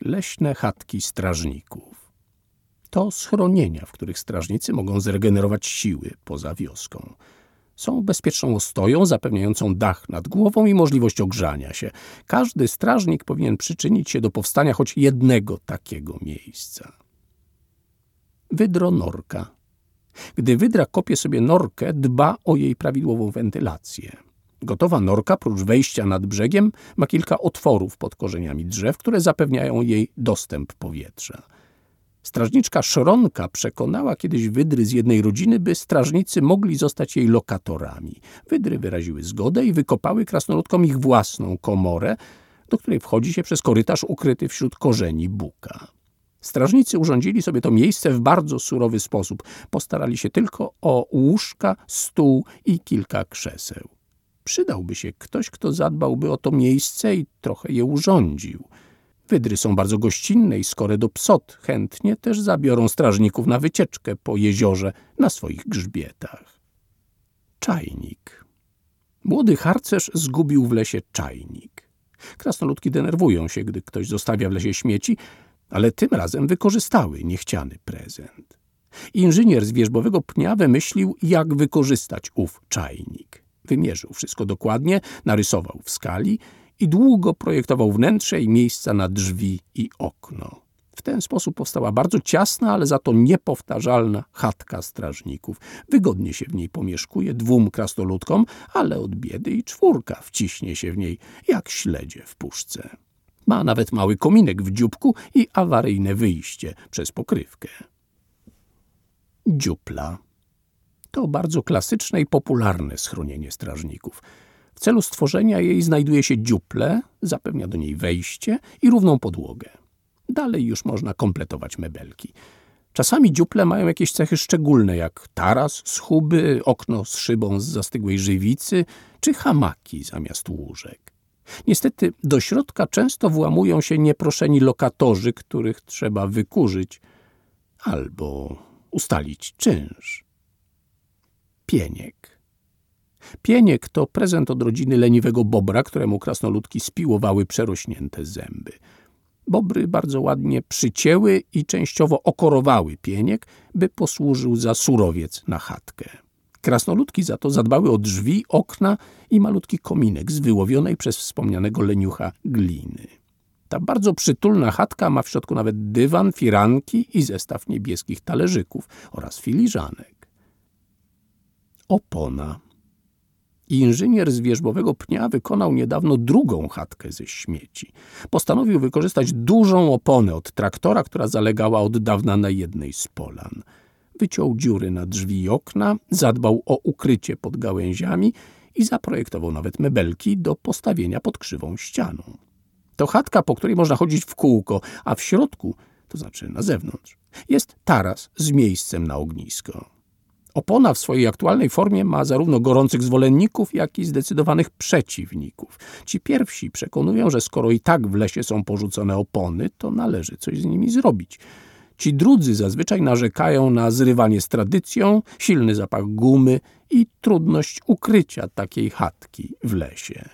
leśne chatki strażników. To schronienia, w których strażnicy mogą zregenerować siły poza wioską. Są bezpieczną ostoją zapewniającą dach nad głową i możliwość ogrzania się. Każdy strażnik powinien przyczynić się do powstania choć jednego takiego miejsca. Wydronorka. Gdy wydra kopie sobie norkę, dba o jej prawidłową wentylację. Gotowa norka, prócz wejścia nad brzegiem, ma kilka otworów pod korzeniami drzew, które zapewniają jej dostęp powietrza. Strażniczka Szronka przekonała kiedyś wydry z jednej rodziny, by strażnicy mogli zostać jej lokatorami. Wydry wyraziły zgodę i wykopały krasnoludkom ich własną komorę, do której wchodzi się przez korytarz ukryty wśród korzeni buka. Strażnicy urządzili sobie to miejsce w bardzo surowy sposób. Postarali się tylko o łóżka, stół i kilka krzeseł. Przydałby się ktoś, kto zadbałby o to miejsce i trochę je urządził. Wydry są bardzo gościnne i skore do psot chętnie też zabiorą strażników na wycieczkę po jeziorze na swoich grzbietach. Czajnik. Młody harcerz zgubił w lesie czajnik. Krasnoludki denerwują się, gdy ktoś zostawia w lesie śmieci, ale tym razem wykorzystały niechciany prezent. Inżynier z wierzbowego pnia wymyślił, jak wykorzystać ów czajnik. Wymierzył wszystko dokładnie, narysował w skali i długo projektował wnętrze i miejsca na drzwi i okno. W ten sposób powstała bardzo ciasna, ale za to niepowtarzalna chatka strażników. Wygodnie się w niej pomieszkuje dwóm krasnoludkom, ale od biedy i czwórka wciśnie się w niej jak śledzie w puszce. Ma nawet mały kominek w dzióbku i awaryjne wyjście przez pokrywkę. Dziupla. To bardzo klasyczne i popularne schronienie strażników. W celu stworzenia jej znajduje się dziuple, zapewnia do niej wejście i równą podłogę. Dalej już można kompletować mebelki. Czasami dziuple mają jakieś cechy szczególne, jak taras z okno z szybą z zastygłej żywicy, czy hamaki zamiast łóżek. Niestety do środka często włamują się nieproszeni lokatorzy, których trzeba wykurzyć albo ustalić czynsz. Pieniek. Pieniek to prezent od rodziny leniwego bobra, któremu krasnoludki spiłowały przerośnięte zęby. Bobry bardzo ładnie przycięły i częściowo okorowały pieniek, by posłużył za surowiec na chatkę. Krasnoludki za to zadbały o drzwi, okna i malutki kominek z wyłowionej przez wspomnianego leniucha gliny. Ta bardzo przytulna chatka ma w środku nawet dywan, firanki i zestaw niebieskich talerzyków oraz filiżanek. Opona. Inżynier z wierzbowego pnia wykonał niedawno drugą chatkę ze śmieci. Postanowił wykorzystać dużą oponę od traktora, która zalegała od dawna na jednej z polan. Wyciął dziury na drzwi i okna, zadbał o ukrycie pod gałęziami i zaprojektował nawet mebelki do postawienia pod krzywą ścianą. To chatka, po której można chodzić w kółko, a w środku, to znaczy na zewnątrz, jest taras z miejscem na ognisko. Opona w swojej aktualnej formie ma zarówno gorących zwolenników, jak i zdecydowanych przeciwników. Ci pierwsi przekonują, że skoro i tak w lesie są porzucone opony, to należy coś z nimi zrobić. Ci drudzy zazwyczaj narzekają na zrywanie z tradycją, silny zapach gumy i trudność ukrycia takiej chatki w lesie.